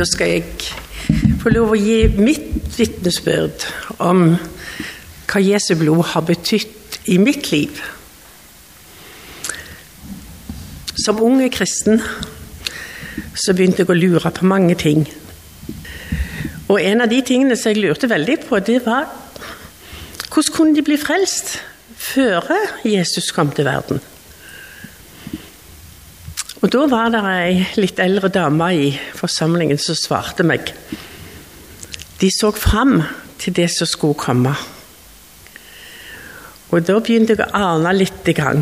Da skal jeg få lov å gi mitt vitnesbyrd om hva Jesu blod har betydd i mitt liv. Som unge kristen så begynte jeg å lure på mange ting. Og en av de tingene som jeg lurte veldig på, det var hvordan kunne de bli frelst før Jesus kom til verden? Og Da var det ei litt eldre dame i forsamlingen som svarte meg. De så fram til det som skulle komme. Og da begynte jeg å ane litt i gang.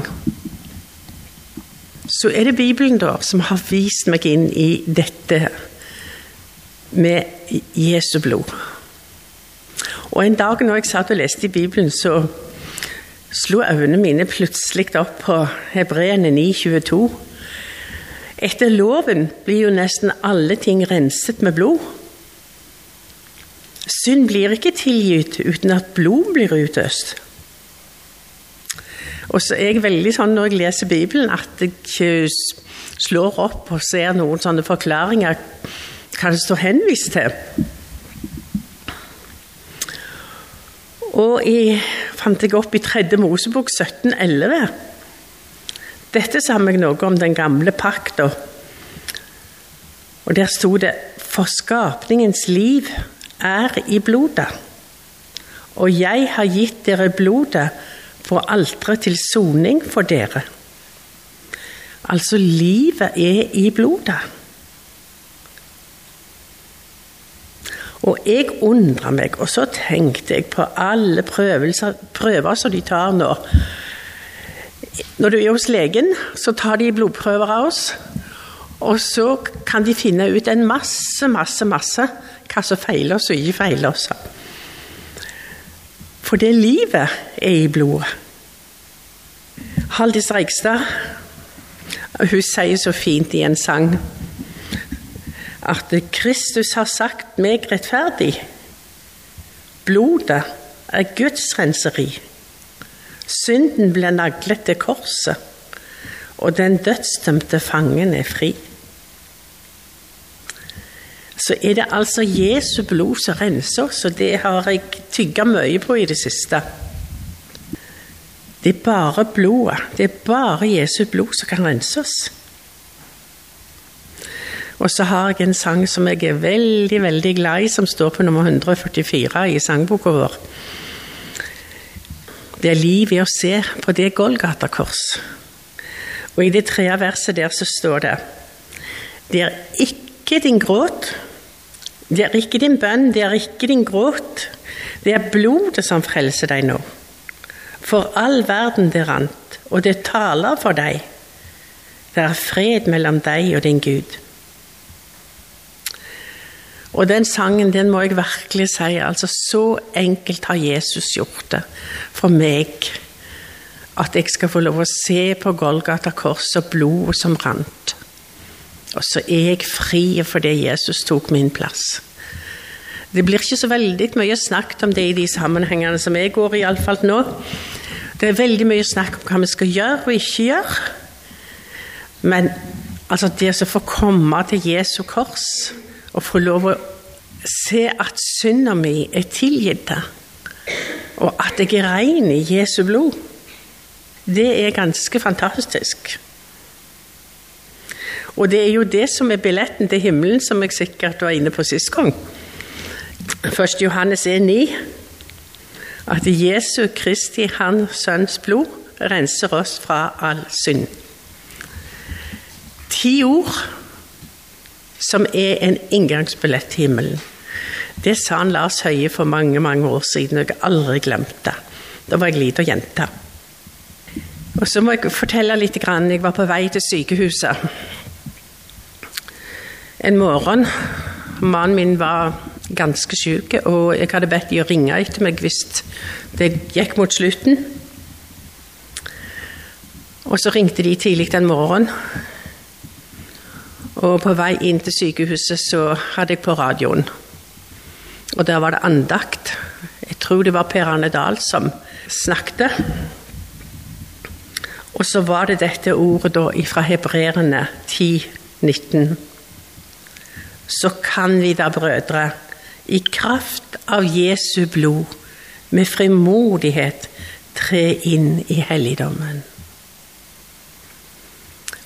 Så er det Bibelen da som har vist meg inn i dette med Jesu blod. Og En dag når jeg satt og leste i Bibelen, så slo øynene mine plutselig opp på Hebreerne 9,22. Etter loven blir jo nesten alle ting renset med blod. Synd blir ikke tilgitt uten at blod blir utøst. Og så er jeg veldig sånn når jeg leser Bibelen, at jeg slår opp og ser noen sånne forklaringer det står henvist til. Og jeg fant jeg opp i tredje Mosebok 1711. Dette sa meg noe om den gamle pakta. Og der sto det For skapningens liv er i blodet. Og jeg har gitt dere blodet på alteret til soning for dere. Altså, livet er i blodet. Og jeg undra meg, og så tenkte jeg på alle prøver som de tar nå når du er hos legen, så tar de blodprøver av oss. Og så kan de finne ut en masse, masse, masse hva som feiler oss og ikke feiler oss. For det livet er i blodet. Haldis Reigstad hun sier så fint i en sang at Kristus har sagt meg rettferdig. Blodet er Guds renseri. Synden ble naglet til korset, og den dødsdømte fangen er fri. Så er det altså Jesu blod som renser oss, og det har jeg tygga mye på i det siste. Det er bare blodet, det er bare Jesu blod som kan rense oss. Og så har jeg en sang som jeg er veldig, veldig glad i, som står på nummer 144 i sangboka vår. Det er liv i å se på det Golgata-kors. Og i det tredje verset der så står det Det er ikke din gråt, det er ikke din bønn, det er ikke din gråt. Det er blodet som frelser deg nå. For all verden det rant, og det taler for deg. Det er fred mellom deg og din Gud. Og den sangen den må jeg virkelig si altså Så enkelt har Jesus gjort det for meg. At jeg skal få lov å se på Golgata kors og blodet som rant. Og så er jeg fri fordi Jesus tok min plass. Det blir ikke så veldig mye snakket om det i de sammenhengene som jeg går i, iallfall nå. Det er veldig mye snakk om hva vi skal gjøre og ikke gjøre. Men altså det å få komme til Jesu kors å få lov å se at synda mi er tilgitt, og at jeg er ren i Jesu blod, det er ganske fantastisk. Og det er jo det som er billetten til himmelen, som jeg sikkert var inne på sist gang. Først Johannes 1,9. At Jesu Kristi, Hans Sønns blod, renser oss fra all synd. Ti ord som er en inngangsbillett til himmelen. Det sa han Lars Høie for mange mange år siden, og jeg har aldri glemt det. Da var jeg lita jente. Og så må jeg fortelle litt. Jeg var på vei til sykehuset en morgen. Mannen min var ganske syk, og jeg hadde bedt de å ringe etter meg hvis det gikk mot slutten. Og så ringte de tidlig den morgenen. Og på vei inn til sykehuset så hadde jeg på radioen. Og der var det andakt. Jeg tror det var Per Arne Dahl som snakket. Og så var det dette ordet da fra hebreerne 10, 19. så kan vi da, brødre, i kraft av Jesu blod, med frimodighet tre inn i helligdommen.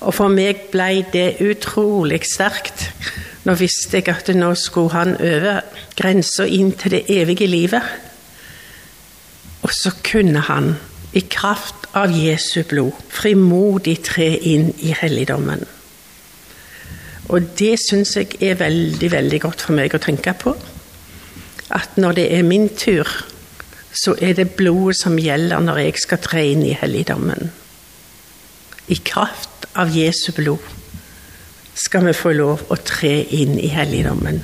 Og for meg ble det utrolig sterkt. Nå visste jeg at nå skulle han over grensa inn til det evige livet. Og så kunne han, i kraft av Jesu blod, frimodig tre inn i helligdommen. Og det syns jeg er veldig, veldig godt for meg å tenke på. At når det er min tur, så er det blodet som gjelder når jeg skal tre inn i helligdommen. I kraft av Jesu blod skal vi få lov å tre inn i helligdommen.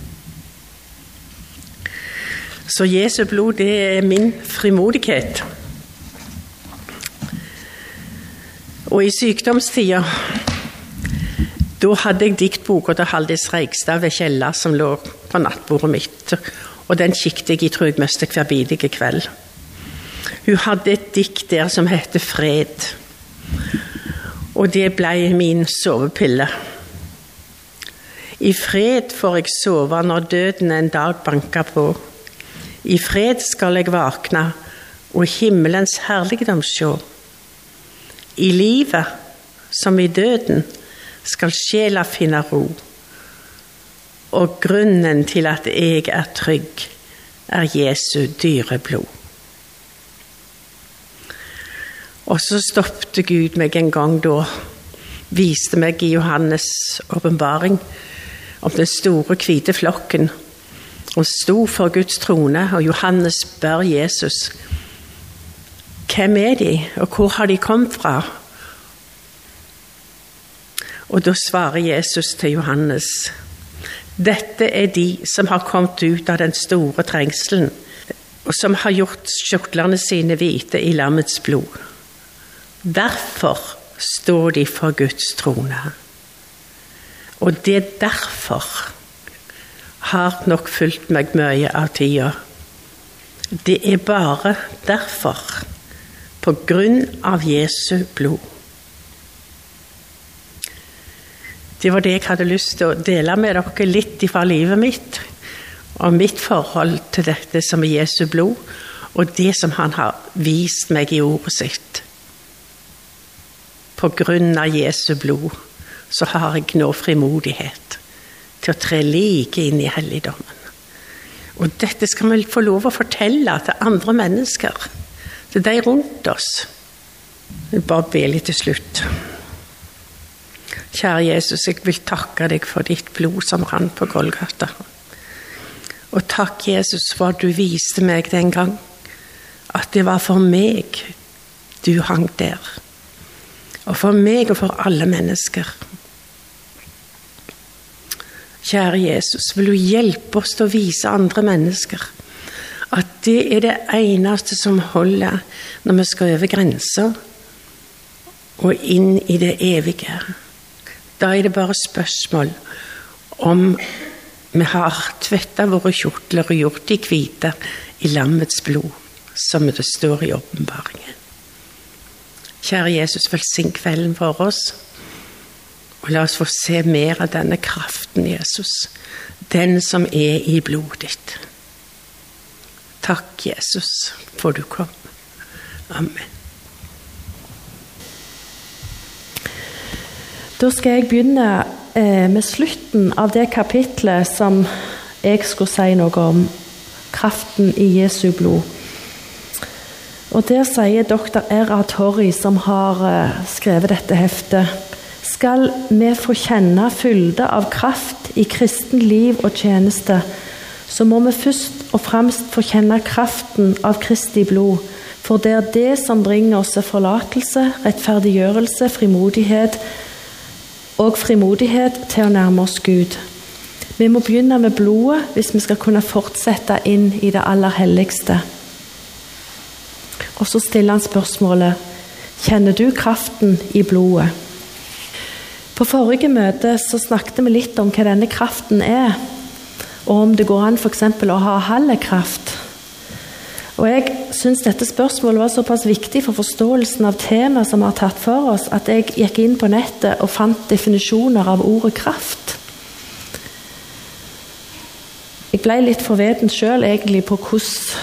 Så Jesu blod, det er min frimodighet. Og i sykdomstida da hadde jeg diktboka til Haldis Reigstad ved Kjella som lå på nattbordet mitt. Og den kikket jeg i, tror hver bidige kveld. Hun hadde et dikt der som heter Fred. Og det ble min sovepille. I fred får jeg sove når døden en dag banker på. I fred skal jeg våkne og himmelens herligdom sjå. I livet som i døden skal sjela finne ro. Og grunnen til at jeg er trygg, er Jesu dyre blod. Og så stoppet Gud meg en gang da, viste meg i Johannes' åpenbaring om den store, hvite flokken. Hun sto for Guds trone, og Johannes spør Jesus hvem er de, og hvor har de kommet fra? Og da svarer Jesus til Johannes dette er de som har kommet ut av den store trengselen, og som har gjort skjortlene sine hvite i lammets blod. Derfor står de for Guds trone. Og det derfor har nok fulgt meg mye av tida. Det er bare derfor, på grunn av Jesu blod. Det var det jeg hadde lyst til å dele med dere litt fra livet mitt. Og mitt forhold til dette som er Jesu blod, og det som han har vist meg i ordet sitt. På grunn av Jesu blod så har jeg nå frimodighet til å tre like inn i helligdommen. Og dette skal vi få lov å fortelle til andre mennesker, til de rundt oss. Jeg bare be litt til slutt. Kjære Jesus, jeg vil takke deg for ditt blod som rant på Golgata. Og takk, Jesus, for at du viste meg den gang at det var for meg du hang der. Og for meg og for alle mennesker. Kjære Jesus, vil du hjelpe oss til å vise andre mennesker at det er det eneste som holder når vi skal over grensa og inn i det evige. Da er det bare spørsmål om vi har tvetta våre kjortler og gjort de hvite i lammets blod, som det står i åpenbaringen. Kjære Jesus, velsign kvelden for oss. Og la oss få se mer av denne kraften, Jesus, den som er i blodet ditt. Takk, Jesus, for du kom. Amen. Da skal jeg begynne eh, med slutten av det kapitlet som jeg skulle si noe om. Kraften i Jesu blod. Og Der sier doktor R.A. Torry, som har eh, skrevet dette heftet skal vi få kjenne fylde av kraft i kristen liv og tjeneste, så må vi først og fremst få kjenne kraften av Kristi blod. For det er det som bringer oss forlatelse, rettferdiggjørelse, frimodighet og frimodighet til å nærme oss Gud. Vi må begynne med blodet hvis vi skal kunne fortsette inn i det aller helligste. Og så stiller han spørsmålet Kjenner du kraften i blodet? På forrige møte så snakket vi litt om hva denne kraften er, og om det går an f.eks. å ha halv kraft. Og Jeg syns dette spørsmålet var såpass viktig for forståelsen av temaet som vi har tatt for oss, at jeg gikk inn på nettet og fant definisjoner av ordet kraft. Jeg ble litt forveden sjøl egentlig på hvordan,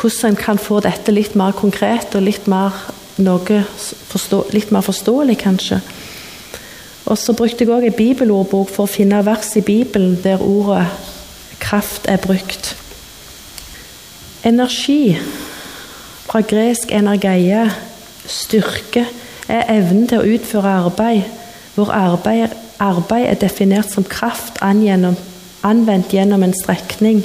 hvordan en kan få dette litt mer konkret og litt mer, forstå, litt mer forståelig, kanskje. Og så brukte jeg òg en bibelordbok for å finne vers i Bibelen der ordet kraft er brukt. Energi, fra gresk energeie, styrke, er evnen til å utføre arbeid, hvor arbeid, arbeid er definert som kraft anvendt gjennom en strekning.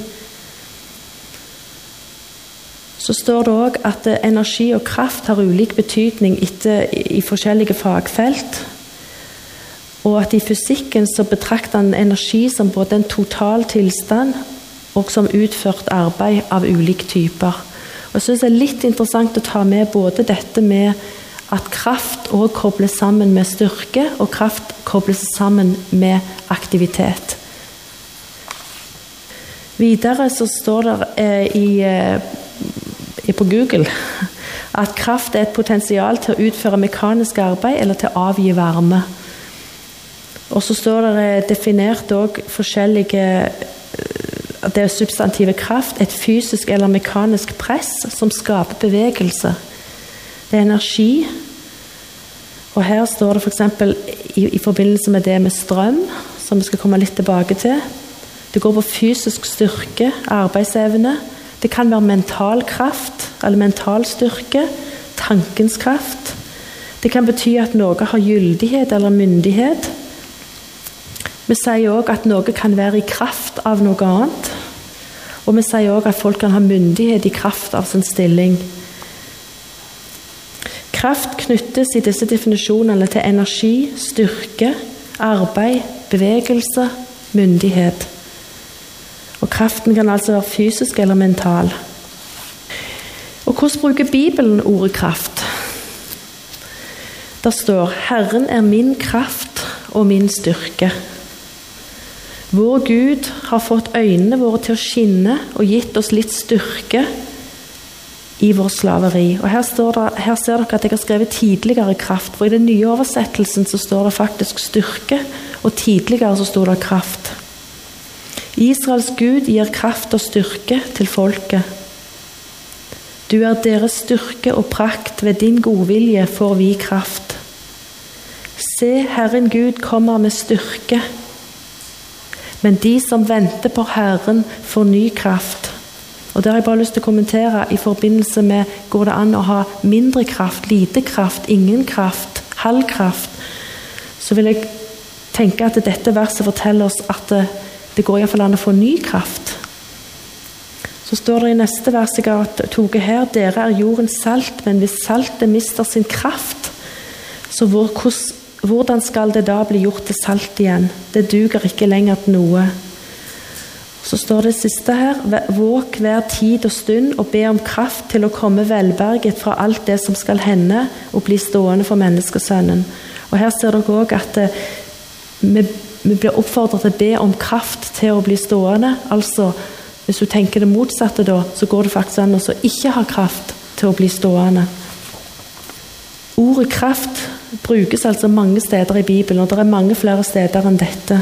Så står det òg at energi og kraft har ulik betydning etter, i forskjellige fagfelt. Og at i fysikken så betrakter han energi som både en total tilstand og som utført arbeid av ulike typer. Og jeg synes Det er litt interessant å ta med både dette med at kraft òg kobles sammen med styrke, og kraft kobles sammen med aktivitet. Videre så står det eh, i, eh, på Google at kraft er et potensial til å utføre mekanisk arbeid eller til å avgi varme. Og så står det eh, definert òg forskjellige Det er substantivet kraft, et fysisk eller mekanisk press som skaper bevegelse. Det er energi. Og her står det f.eks. I, i forbindelse med det med strøm, som vi skal komme litt tilbake til det går på fysisk styrke, arbeidsevne. Det kan være mental kraft eller mental styrke. Tankens kraft. Det kan bety at noe har gyldighet eller myndighet. Vi sier òg at noe kan være i kraft av noe annet. Og vi sier òg at folk kan ha myndighet i kraft av sin stilling. Kraft knyttes i disse definisjonene til energi, styrke, arbeid, bevegelse, myndighet. Og kraften kan altså være fysisk eller mental. Og hvordan bruker Bibelen ordet kraft? Der står 'Herren er min kraft og min styrke'. Vår Gud har fått øynene våre til å skinne og gitt oss litt styrke i vår slaveri. Og her, det, her, ser dere at jeg har skrevet 'tidligere kraft', for i den nye oversettelsen så står det faktisk 'styrke', og tidligere så står det 'kraft'. Israels Gud gir kraft og styrke til folket. Du er deres styrke og prakt, ved din godvilje får vi kraft. Se, Herren Gud kommer med styrke. Men de som venter på Herren, får ny kraft. Og Det har jeg bare lyst til å kommentere i forbindelse med går det an å ha mindre kraft, lite kraft, ingen kraft, halv kraft. Så vil jeg tenke at dette verset forteller oss at det går iallfall an å få ny kraft. Så står det i neste vers jeg har tatt her dere er jordens salt, men hvis saltet mister sin kraft, så hvor, hvordan skal det da bli gjort til salt igjen? Det duger ikke lenger til noe. Så står det siste her Våg hver tid og stund og be om kraft til å komme velberget fra alt det som skal hende, og bli stående for menneskesønnen. Og Her ser dere òg at vi eh, vi blir oppfordret til å be om kraft til å bli stående. Altså, hvis du tenker det motsatte, da, så går det faktisk an å ikke ha kraft til å bli stående. Ordet kraft brukes altså mange steder i Bibelen, og det er mange flere steder enn dette.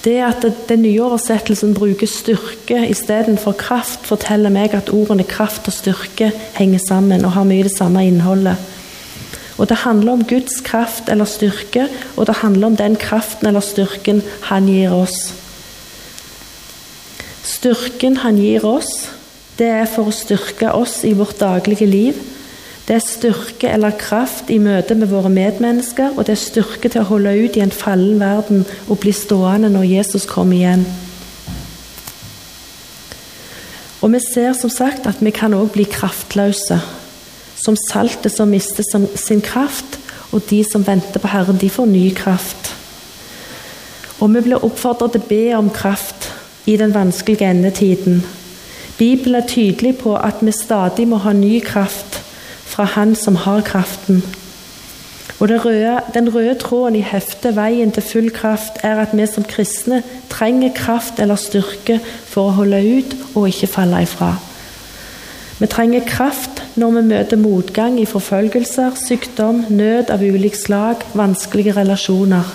Det at den nye oversettelsen bruker styrke istedenfor kraft, forteller meg at ordene kraft og styrke henger sammen og har mye det samme innholdet. Og Det handler om Guds kraft eller styrke, og det handler om den kraften eller styrken Han gir oss. Styrken Han gir oss, det er for å styrke oss i vårt daglige liv. Det er styrke eller kraft i møte med våre medmennesker, og det er styrke til å holde ut i en fallen verden og bli stående når Jesus kommer igjen. Og vi ser som sagt at vi kan òg bli kraftløse som saltet som mister sin kraft, og de som venter på Herren, de får ny kraft. Og vi blir oppfordret til å be om kraft i den vanskelige endetiden. Bibelen er tydelig på at vi stadig må ha ny kraft fra Han som har kraften. Og røde, Den røde tråden i heftet 'Veien til full kraft' er at vi som kristne trenger kraft eller styrke for å holde ut og ikke falle ifra. Vi trenger kraft når vi møter motgang i forfølgelser, sykdom, nød av ulikt slag, vanskelige relasjoner.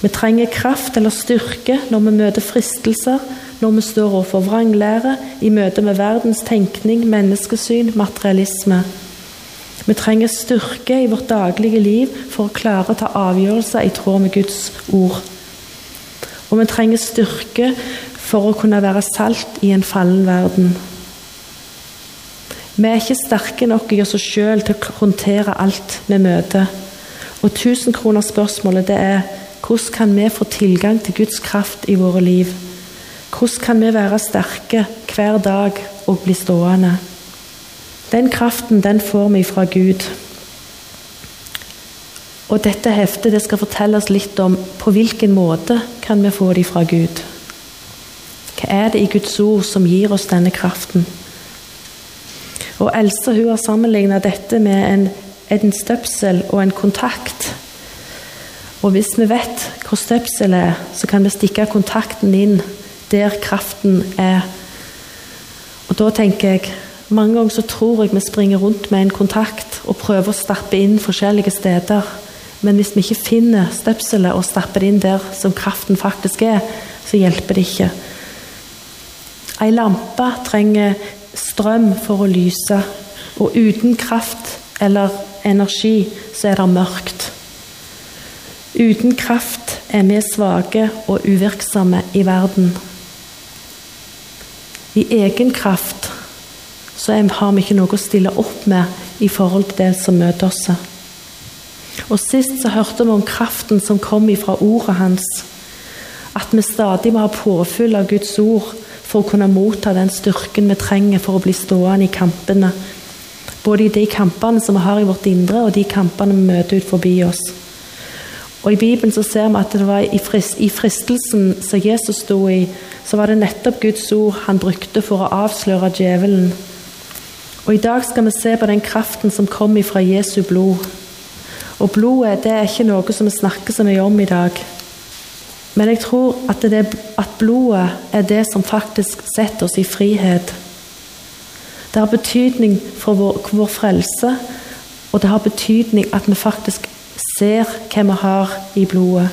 Vi trenger kraft eller styrke når vi møter fristelser, når vi står overfor vranglære, i møte med verdens tenkning, menneskesyn, materialisme. Vi trenger styrke i vårt daglige liv for å klare å ta avgjørelser i tråd med Guds ord. Og vi trenger styrke for å kunne være salt i en fallen verden. Vi er ikke sterke nok i oss sjøl til å håndtere alt vi møter. Og tusenkronerspørsmålet det er hvordan kan vi få tilgang til Guds kraft i våre liv? Hvordan kan vi være sterke hver dag og bli stående? Den kraften den får vi fra Gud. Og Dette heftet det skal fortelle oss litt om på hvilken måte kan vi få det fra Gud. Hva er det i Guds ord som gir oss denne kraften? Og Else hun har sammenlignet dette med en, en støpsel og en kontakt. Og hvis vi vet hvor støpselet er, så kan vi stikke kontakten inn der kraften er. Og da tenker jeg Mange ganger så tror jeg vi springer rundt med en kontakt og prøver å stappe inn forskjellige steder. Men hvis vi ikke finner støpselet og stapper det inn der som kraften faktisk er, så hjelper det ikke. Ei lampe trenger strøm for å lyse, og uten kraft eller energi så er det mørkt. Uten kraft er vi svake og uvirksomme i verden. I egen kraft så har vi ikke noe å stille opp med i forhold til det som møter oss. Og Sist så hørte vi om kraften som kom ifra ordet hans. At vi stadig må ha påfyll av Guds ord for å kunne motta den styrken vi trenger for å bli stående i kampene. Både i de kampene som vi har i vårt indre, og de kampene vi møter ut forbi oss. Og I Bibelen så ser vi at det var i, frist, i fristelsen som Jesus sto i, så var det nettopp Guds ord han brukte for å avsløre djevelen. Og I dag skal vi se på den kraften som kom fra Jesu blod. Og blodet det er ikke noe som vi snakker så mye om i dag. Men jeg tror at, det, at blodet er det som faktisk setter oss i frihet. Det har betydning for vår, vår frelse, og det har betydning at vi faktisk ser hva vi har i blodet.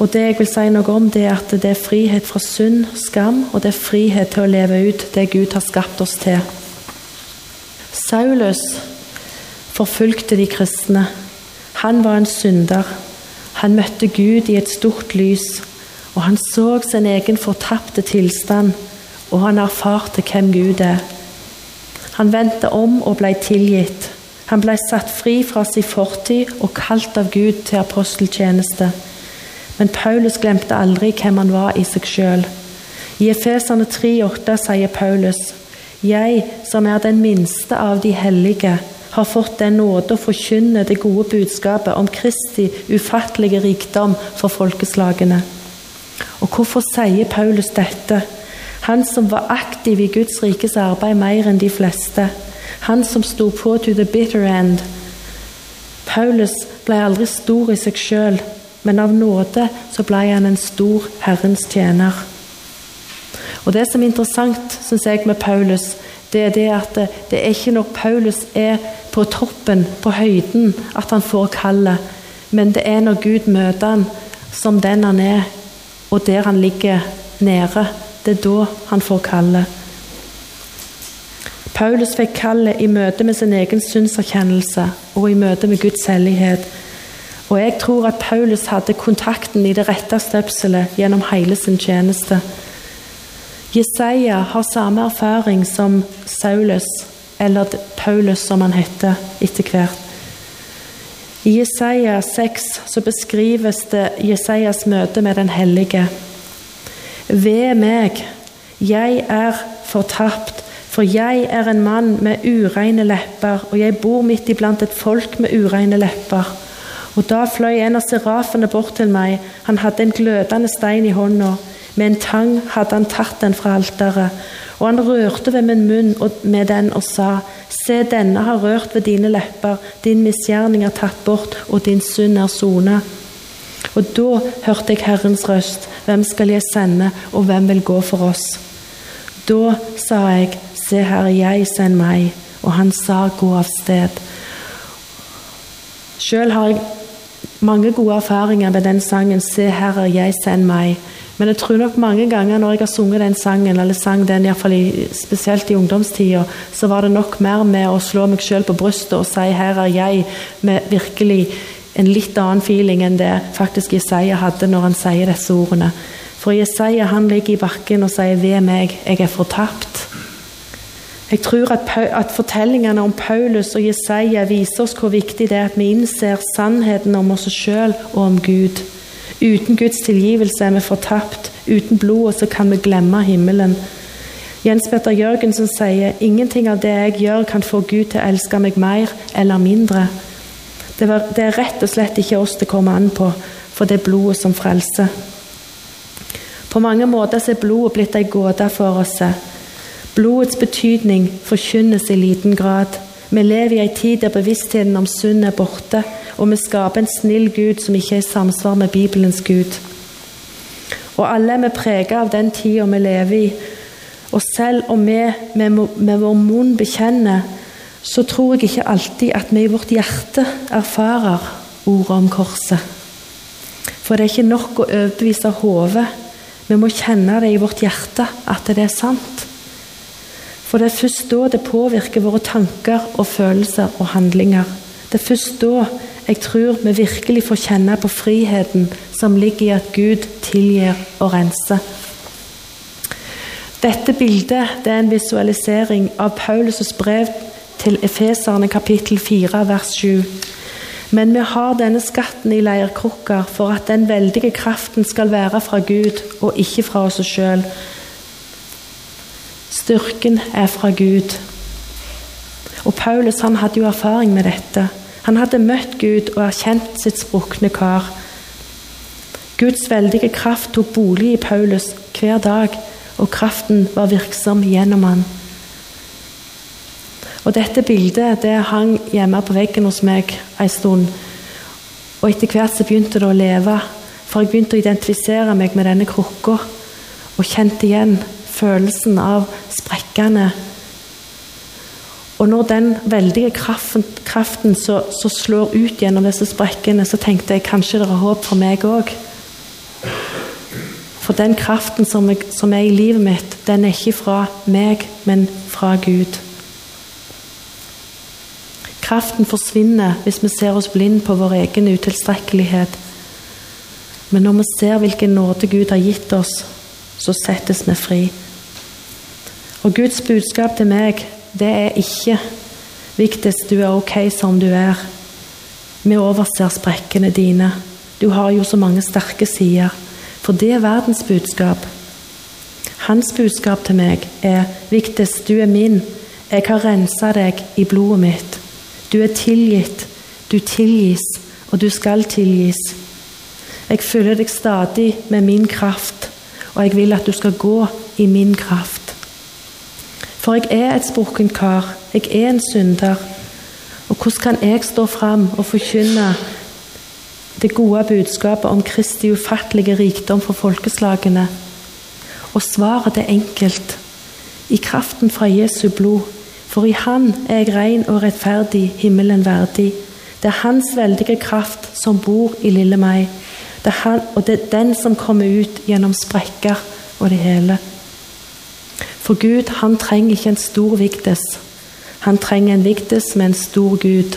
Og det jeg vil si noe om, det er at det er frihet fra synd, skam, og det er frihet til å leve ut det Gud har skapt oss til. Saulus forfulgte de kristne. Han var en synder. Han møtte Gud i et stort lys, og han så sin egen fortapte tilstand, og han erfarte hvem Gud er. Han vendte om og ble tilgitt. Han ble satt fri fra sin fortid og kalt av Gud til aposteltjeneste. Men Paulus glemte aldri hvem han var i seg sjøl. I Efeserne 3,8 sier Paulus.: Jeg, som er den minste av de hellige, har fått den nåde å forkynne det gode budskapet om Kristi ufattelige rikdom for folkeslagene. Og hvorfor sier Paulus dette? Han som var aktiv i Guds rikes arbeid mer enn de fleste. Han som sto på to the bitter end. Paulus ble aldri stor i seg sjøl, men av nåde så ble han en stor Herrens tjener. Og Det som er interessant synes jeg, med Paulus, det er det at det, er ikke når Paulus er på toppen, på høyden, at han får kallet, men det er når Gud møter han som den han er, og der han ligger nede. Det er da han får kallet. Paulus fikk kallet i møte med sin egen synserkjennelse og i møte med Guds hellighet. Og jeg tror at Paulus hadde kontakten i det rette støpselet gjennom hele sin tjeneste. Jesaja har samme erfaring som Saulus, eller Paulus som han heter etter hvert. I Jesaja 6 så beskrives det Jesajas møte med Den hellige. Ved meg, jeg er fortapt for jeg er en mann med ureine lepper, og jeg bor midt iblant et folk med ureine lepper. Og da fløy en av serafene bort til meg, han hadde en glødende stein i hånda. Med en tang hadde han tatt den fra alteret, og han rørte ved min munn med den og sa, Se, denne har rørt ved dine lepper, din misgjerning er tatt bort, og din synd er sona. Og da hørte jeg Herrens røst, hvem skal jeg sende, og hvem vil gå for oss? Da sa jeg, Se, Herre, jeg send meg. Og han sa, gå av sted. Sjøl har jeg mange gode erfaringer med den sangen 'Se, Herre, jeg send meg'. Men jeg tror nok mange ganger når jeg har sunget den sangen, eller sang den i, spesielt i ungdomstida, så var det nok mer med å slå meg sjøl på brystet og si 'Her er jeg', med virkelig en litt annen feeling enn det faktisk Jesaja hadde når han sier disse ordene. For Jesaja han ligger i bakken og sier 'Ved meg, jeg er fortapt'. Jeg tror at, at, fortellingene om Paulus og Jesaja viser oss hvor viktig det er at vi innser sannheten om oss sjøl og om Gud. Uten Guds tilgivelse er vi fortapt. Uten blodet så kan vi glemme himmelen. Jens Petter Jørgensen sier ingenting av det jeg gjør, kan få Gud til å elske meg mer eller mindre. Det, er rett og slett ikke oss det kommer an på, for det er blodet som frelser. På mange måter er blodet blitt ei gåte for oss. Blodets betydning forkynnes i liten grad. Vi lever i ei tid der bevisstheten om synd er borte, og vi skaper en snill Gud som ikke er i samsvar med Bibelens Gud. Og alle er vi preget av den tida vi lever i. Og selv om vi med, med vår munn bekjenner så tror jeg ikke alltid at vi i vårt hjerte erfarer ordet om korset. For det er ikke nok å overbevise hodet. Vi må kjenne det i vårt hjerte at det er sant. For det er først da det påvirker våre tanker og følelser og handlinger. Det er først da jeg tror vi virkelig får kjenne på friheten som ligger i at Gud tilgir og renser. Dette bildet det er en visualisering av Paulus' brev til Efeserne kapittel 4 vers 7. Men vi har denne skatten i leirkrukker for at den veldige kraften skal være fra Gud og ikke fra oss sjøl. Styrken er fra Gud. Og Paulus han hadde jo erfaring med dette. Han hadde møtt Gud og erkjent sitt sprukne kar. Guds veldige kraft tok bolig i Paulus hver dag, og kraften var virksom gjennom han. Og Dette bildet det hang hjemme på veggen hos meg en stund. Og Etter hvert så begynte det å leve, for jeg begynte å identifisere meg med denne krukka. Og kjente igjen følelsen av sprekkene. Og når den veldige kraften, kraften så, så, slår ut gjennom disse sprekkene, så tenkte jeg kanskje det er håp for meg òg. For den kraften som, jeg, som er i livet mitt, den er ikke fra meg, men fra Gud. Kraften forsvinner hvis vi ser oss blind på vår egen utilstrekkelighet. Men når vi ser hvilken nåde Gud har gitt oss, så settes vi fri. Og Guds budskap til meg, det er ikke viktigst du er ok som du er. Vi overser sprekkene dine. Du har jo så mange sterke sider. For det er verdens budskap. Hans budskap til meg er viktigst du er min. Jeg har rensa deg i blodet mitt. Du er tilgitt, du tilgis, og du skal tilgis. Jeg følger deg stadig med min kraft, og jeg vil at du skal gå i min kraft. For jeg er et sprukken kar, jeg er en synder. Og hvordan kan jeg stå fram og forkynne det gode budskapet om Kristi ufattelige rikdom for folkeslagene? Og svaret er enkelt. I kraften fra Jesu blod for i Han er jeg ren og rettferdig, himmelen verdig. Det er Hans veldige kraft som bor i lille meg. Det han, og det er den som kommer ut gjennom sprekker og det hele. For Gud, han trenger ikke en stor viktes. Han trenger en viktes med en stor Gud.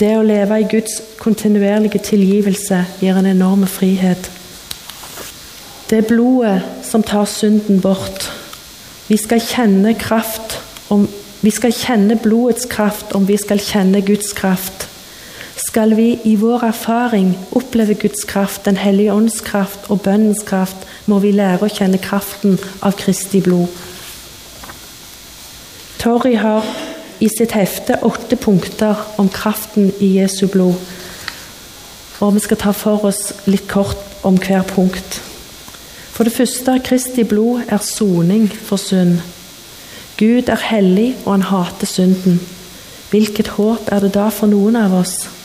Det å leve i Guds kontinuerlige tilgivelse gir en enorm frihet. Det er blodet som tar synden bort. Vi skal kjenne kraft om vi skal kjenne blodets kraft, om vi skal kjenne Guds kraft. Skal vi i vår erfaring oppleve Guds kraft, Den hellige ånds kraft og bønnens kraft, må vi lære å kjenne kraften av Kristi blod. Torry har i sitt hefte åtte punkter om kraften i Jesu blod. Og vi skal ta for oss litt kort om hver punkt. For det første, Kristi blod er soning for synd. Gud er hellig, og han hater synden. Hvilket håp er det da for noen av oss?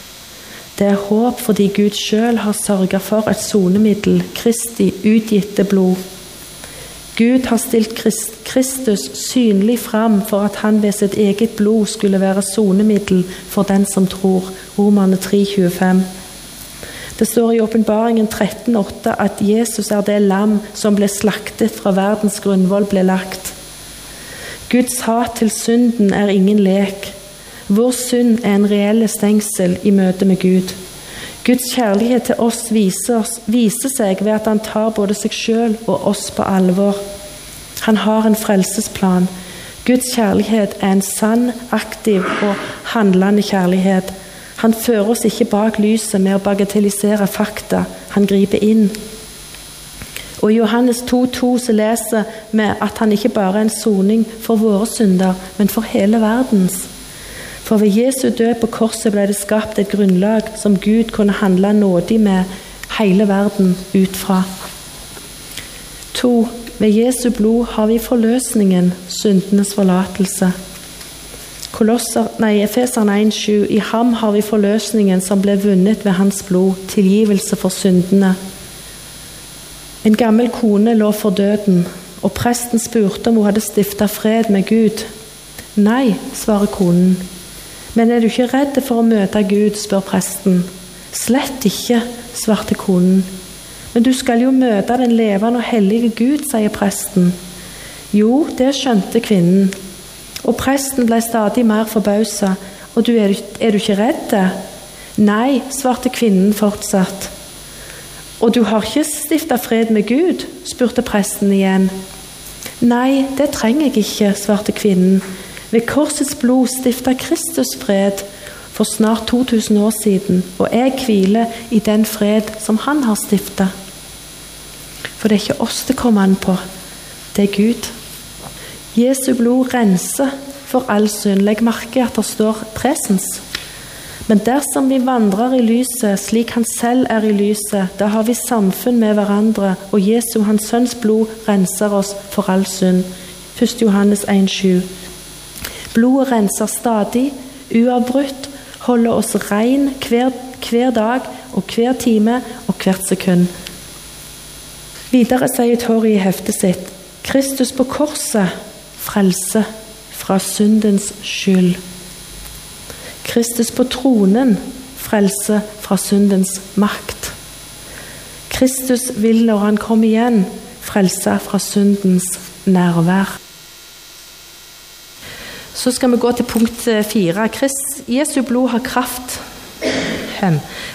Det er håp fordi Gud sjøl har sørga for et sonemiddel, Kristi utgitte blod. Gud har stilt Kristus synlig fram for at han ved sitt eget blod skulle være sonemiddel for den som tror. Romerne 3,25. Det står i Åpenbaringen 13,8 at Jesus er det lam som ble slaktet fra verdens grunnvoll ble lagt. Guds hat til synden er ingen lek. Vår synd er en reell stengsel i møte med Gud. Guds kjærlighet til oss viser, viser seg ved at han tar både seg sjøl og oss på alvor. Han har en frelsesplan. Guds kjærlighet er en sann, aktiv og handlende kjærlighet. Han fører oss ikke bak lyset med å bagatellisere fakta. Han griper inn. Og I Johannes 2,2 så leser vi at han ikke bare er en soning for våre synder, men for hele verdens. For ved Jesu død på korset ble det skapt et grunnlag som Gud kunne handle nådig med hele verden ut fra. To, ved Jesu blod har vi forløsningen, syndenes forlatelse. Kolosser, nei, Efeser 1,7 I ham har vi forløsningen som ble vunnet ved hans blod, tilgivelse for syndene. En gammel kone lå for døden, og presten spurte om hun hadde stifta fred med Gud. Nei, svarer konen. Men er du ikke redd for å møte Gud, spør presten. Slett ikke, svarte konen. Men du skal jo møte den levende og hellige Gud, sier presten. Jo, det skjønte kvinnen. Og presten ble stadig mer forbausa. Og du, er, er du ikke redd? Nei, svarte kvinnen fortsatt. Og du har ikke stifta fred med Gud? spurte presten igjen. Nei, det trenger jeg ikke, svarte kvinnen. Ved korsets blod stifta Kristus fred for snart 2000 år siden, og jeg hviler i den fred som han har stifta. For det er ikke oss det kommer an på, det er Gud. Jesu blod renser for all synd. Legg merke at det står presens. Men dersom vi vandrer i lyset slik Han selv er i lyset, da har vi samfunn med hverandre, og Jesu, Hans Sønns blod, renser oss for all synd. 1. Johannes 1,7. Blodet renser stadig, uavbrutt, holder oss rein hver, hver dag og hver time og hvert sekund. Videre sier Tori i heftet sitt Kristus på korset frelse fra syndens skyld. Kristus på tronen frelse fra syndens makt. Kristus vil når han kommer igjen, frelse fra syndens nærvær. Så skal vi gå til punkt eh, fire. Jesu blod har kraft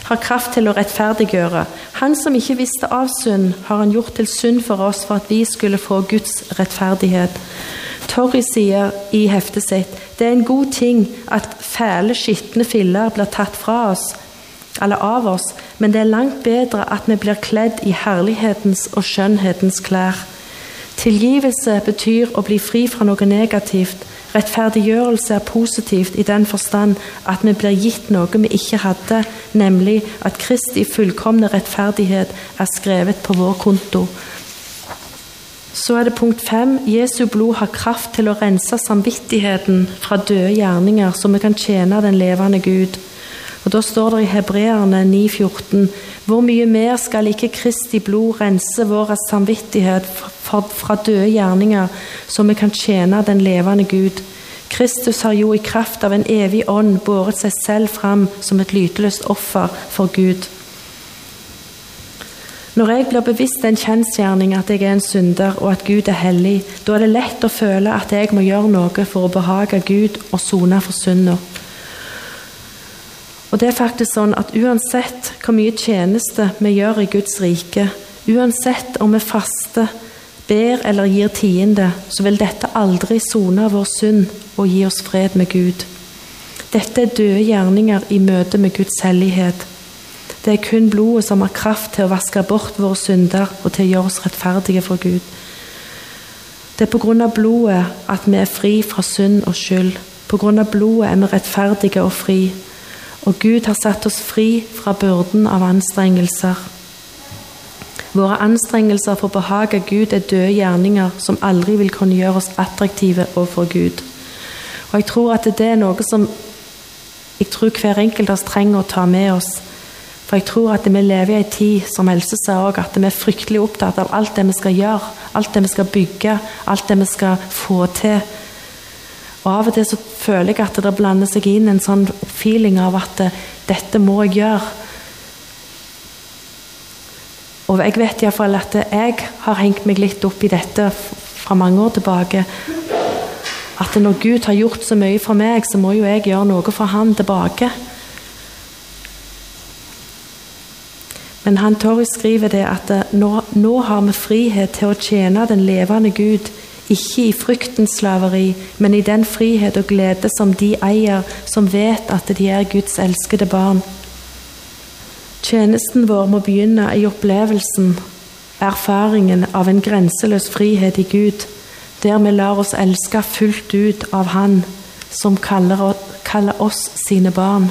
har kraft til å rettferdiggjøre. Han som ikke visste av synd, har han gjort til synd for oss for at vi skulle få Guds rettferdighet. Torry sier i heftet sitt det er en god ting at fæle, skitne filler blir tatt fra oss, eller av oss, men det er langt bedre at vi blir kledd i herlighetens og skjønnhetens klær. Tilgivelse betyr å bli fri fra noe negativt. Rettferdiggjørelse er positivt i den forstand at vi blir gitt noe vi ikke hadde, nemlig at Kristi fullkomne rettferdighet er skrevet på vår konto. Så er det punkt fem. Jesu blod har kraft til å rense samvittigheten fra døde gjerninger, så vi kan tjene den levende Gud. Og Da står det i Hebreerne 9,14.: Hvor mye mer skal ikke Kristi blod rense vår samvittighet fra døde gjerninger, så vi kan tjene den levende Gud? Kristus har jo i kraft av en evig ånd båret seg selv fram som et lyteløst offer for Gud. Når jeg blir bevisst den kjensgjerning at jeg er en synder og at Gud er hellig, da er det lett å føle at jeg må gjøre noe for å behage Gud og sone for synda. Og det er faktisk sånn at uansett hvor mye tjeneste vi gjør i Guds rike, uansett om vi faster, ber eller gir tiende, så vil dette aldri sone vår synd og gi oss fred med Gud. Dette er døde gjerninger i møte med Guds hellighet. Det er kun blodet som har kraft til å vaske bort våre synder og til å gjøre oss rettferdige for Gud. Det er på grunn av blodet at vi er fri fra synd og skyld. På grunn av blodet er vi rettferdige og fri og Gud har satt oss fri fra byrden av anstrengelser. Våre anstrengelser for å behage Gud er døde gjerninger som aldri vil kunne gjøre oss attraktive overfor Gud. Og Jeg tror at det er noe som jeg tror hver enkelt av oss trenger å ta med oss. For jeg tror at vi lever i en tid, som Else sa òg, at vi er fryktelig opptatt av alt det vi skal gjøre, alt det vi skal bygge, alt det vi skal få til. Og Av og til så føler jeg at det blander seg inn en sånn feeling av at dette må jeg gjøre. Og jeg vet iallfall at jeg har hengt meg litt opp i dette fra mange år tilbake. At når Gud har gjort så mye for meg, så må jo jeg gjøre noe for Han tilbake. Men han Torry skriver det at nå, nå, har vi frihet til å tjene den levende Gud, ikke i fryktens slaveri, men i den frihet og glede som de eier, som vet at de er Guds elskede barn. Tjenesten vår må begynne i opplevelsen, erfaringen av en grenseløs frihet i Gud, der vi lar oss elske fullt ut av Han som kaller, oss sine barn.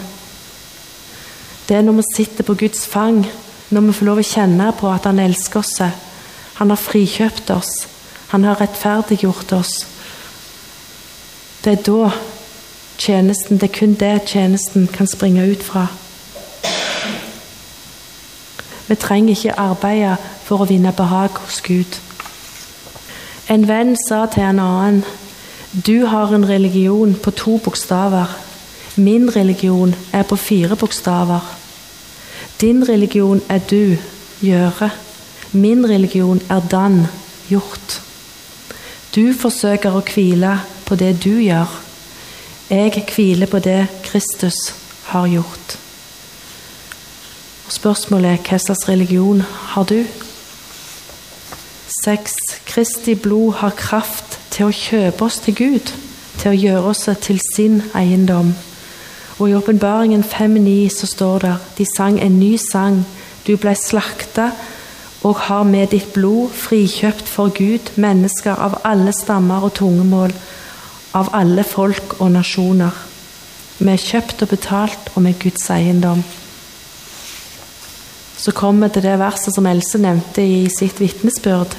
Det er når vi sitter på Guds fang når vi får lov å kjenne på at Han elsker oss. Han har frikjøpt oss. Han har rettferdiggjort oss. Det er da tjenesten Det er kun det tjenesten kan springe ut fra. Vi trenger ikke arbeide for å vinne behag hos Gud. En venn sa til en annen du har en religion på to bokstaver. Min religion er på fire bokstaver. Din religion er du, gjøre. Min religion er dan, gjort. Du forsøker å hvile på det du gjør. Jeg hviler på det Kristus har gjort. Og Spørsmålet er hva slags religion har du? Seks. Kristi blod har kraft til å kjøpe oss til Gud, til å gjøre oss til sin eiendom. Og i Åpenbaringen 5,9 så står det de sang en ny sang. Du ble slakta og har med ditt blod frikjøpt for Gud mennesker av alle stammer og tungemål, av alle folk og nasjoner. Vi er kjøpt og betalt, og med Guds eiendom. Så kommer det det verset som Else nevnte i sitt vitnesbyrd.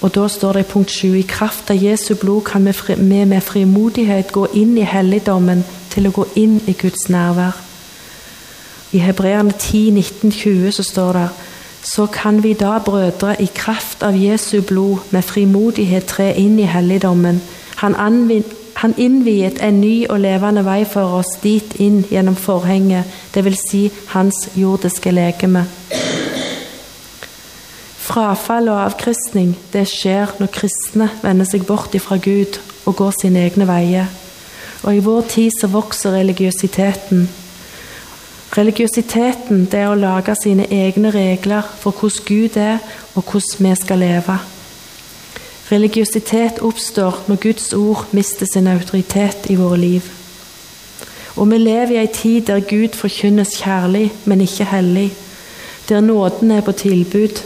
Og Da står det i punkt 7 i kraft av Jesu blod kan vi med frimodighet gå inn i helligdommen til å gå inn i Guds nærvær. I Hebreerne 10, 19, 20 så står det så kan vi da, brødre, i kraft av Jesu blod med frimodighet tre inn i helligdommen. Han, han innviet en ny og levende vei for oss dit inn gjennom forhenget, dvs. Si hans jordiske legeme. Frafall og avkristning det skjer når kristne vender seg bort ifra Gud og går sine egne veier. Og i vår tid så vokser religiøsiteten. Religiøsiteten det er å lage sine egne regler for hvordan Gud er, og hvordan vi skal leve. Religiøsitet oppstår når Guds ord mister sin autoritet i våre liv. Og vi lever i ei tid der Gud forkynnes kjærlig, men ikke hellig. Der nåden er på tilbud.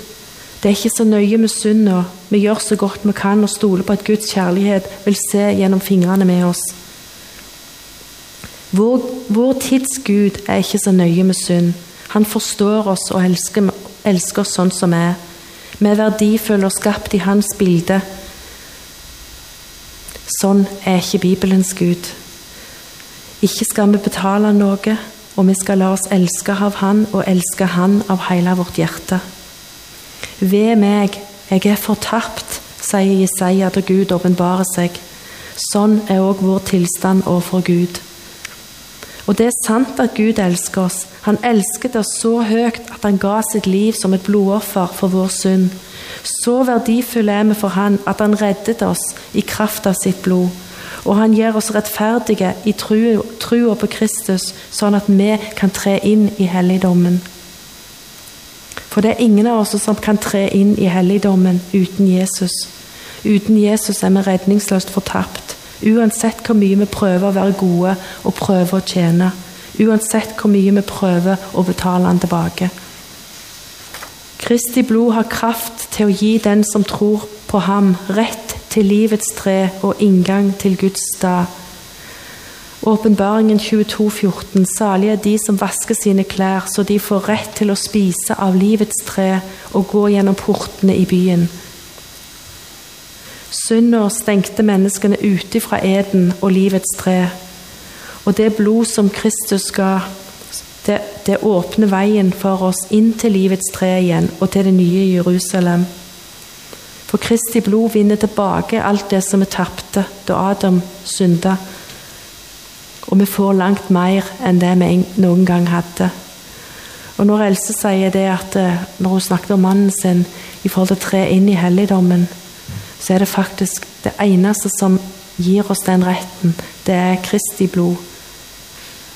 Det er ikke så nøye med synda. Vi gjør så godt vi kan og stoler på at Guds kjærlighet vil se gjennom fingrene med oss. Vår, vår tids Gud er ikke så nøye med synd. Han forstår oss og elsker, elsker oss sånn som vi er. Vi er verdifulle og skapt i hans bilde. Sånn er ikke Bibelens Gud. Ikke skal vi betale noe, og vi skal la oss elske av Han og elske Han av hele vårt hjerte. Ved meg, jeg er fortapt, sier Jesaja da Gud åpenbarer seg. Sånn er òg vår tilstand overfor Gud. Og det er sant at Gud elsker oss. Han elsket oss så høyt at han ga sitt liv som et blodoffer for vår synd. Så verdifulle er vi for Han at Han reddet oss i kraft av sitt blod. Og Han gjør oss rettferdige i trua på Kristus, sånn at vi kan tre inn i helligdommen. For det er ingen av oss som kan tre inn i helligdommen uten Jesus. Uten Jesus er vi redningsløst fortapt. Uansett hvor mye vi prøver å være gode og prøver å tjene. Uansett hvor mye vi prøver å betale han tilbake. Kristi blod har kraft til å gi den som tror på ham, rett til livets tre og inngang til Guds stad. Åpenbaringen 22, 14. Salige er de som vasker sine klær, så de får rett til å spise av livets tre og gå gjennom portene i byen. Synda stengte menneskene ute fra eden og livets tre. Og det blod som Kristus ga, det, det åpner veien for oss inn til livets tre igjen og til det nye Jerusalem. For Kristi blod vinner tilbake alt det som vi tapte da Adam synda. Og vi får langt mer enn det vi noen gang hadde. Og når Else sier det at eh, når hun snakket om mannen sin i forhold til tre inn i helligdommen, så er det faktisk det eneste som gir oss den retten, det er Kristi blod.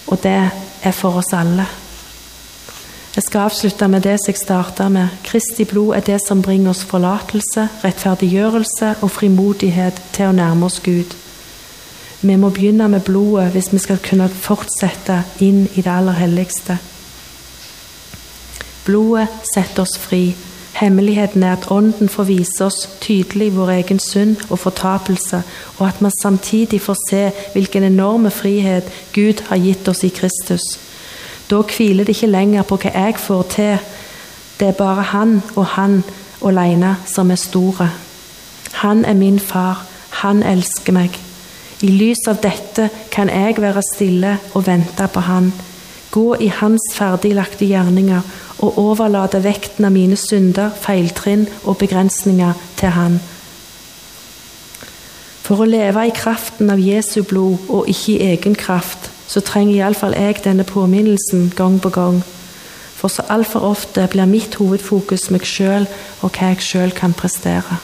Og det er for oss alle. Jeg skal avslutte med det som jeg starta med. Kristi blod er det som bringer oss forlatelse, rettferdiggjørelse og frimodighet til å nærme oss Gud. Vi må begynne med blodet hvis vi skal kunne fortsette inn i det aller helligste. Blodet setter oss fri. Hemmeligheten er at Ånden får vise oss tydelig vår egen synd og fortapelse, og at man samtidig får se hvilken enorme frihet Gud har gitt oss i Kristus. Da hviler det ikke lenger på hva jeg får til. Det er bare Han og Han alene som er store. Han er min far. Han elsker meg. I lys av dette kan jeg være stille og vente på Han. Gå i Hans ferdiglagte gjerninger og overlate vekten av mine synder, feiltrinn og begrensninger til Han. For å leve i kraften av Jesu blod og ikke i egen kraft, så trenger iallfall jeg denne påminnelsen gang på gang. For så altfor ofte blir mitt hovedfokus meg sjøl og hva jeg sjøl kan prestere.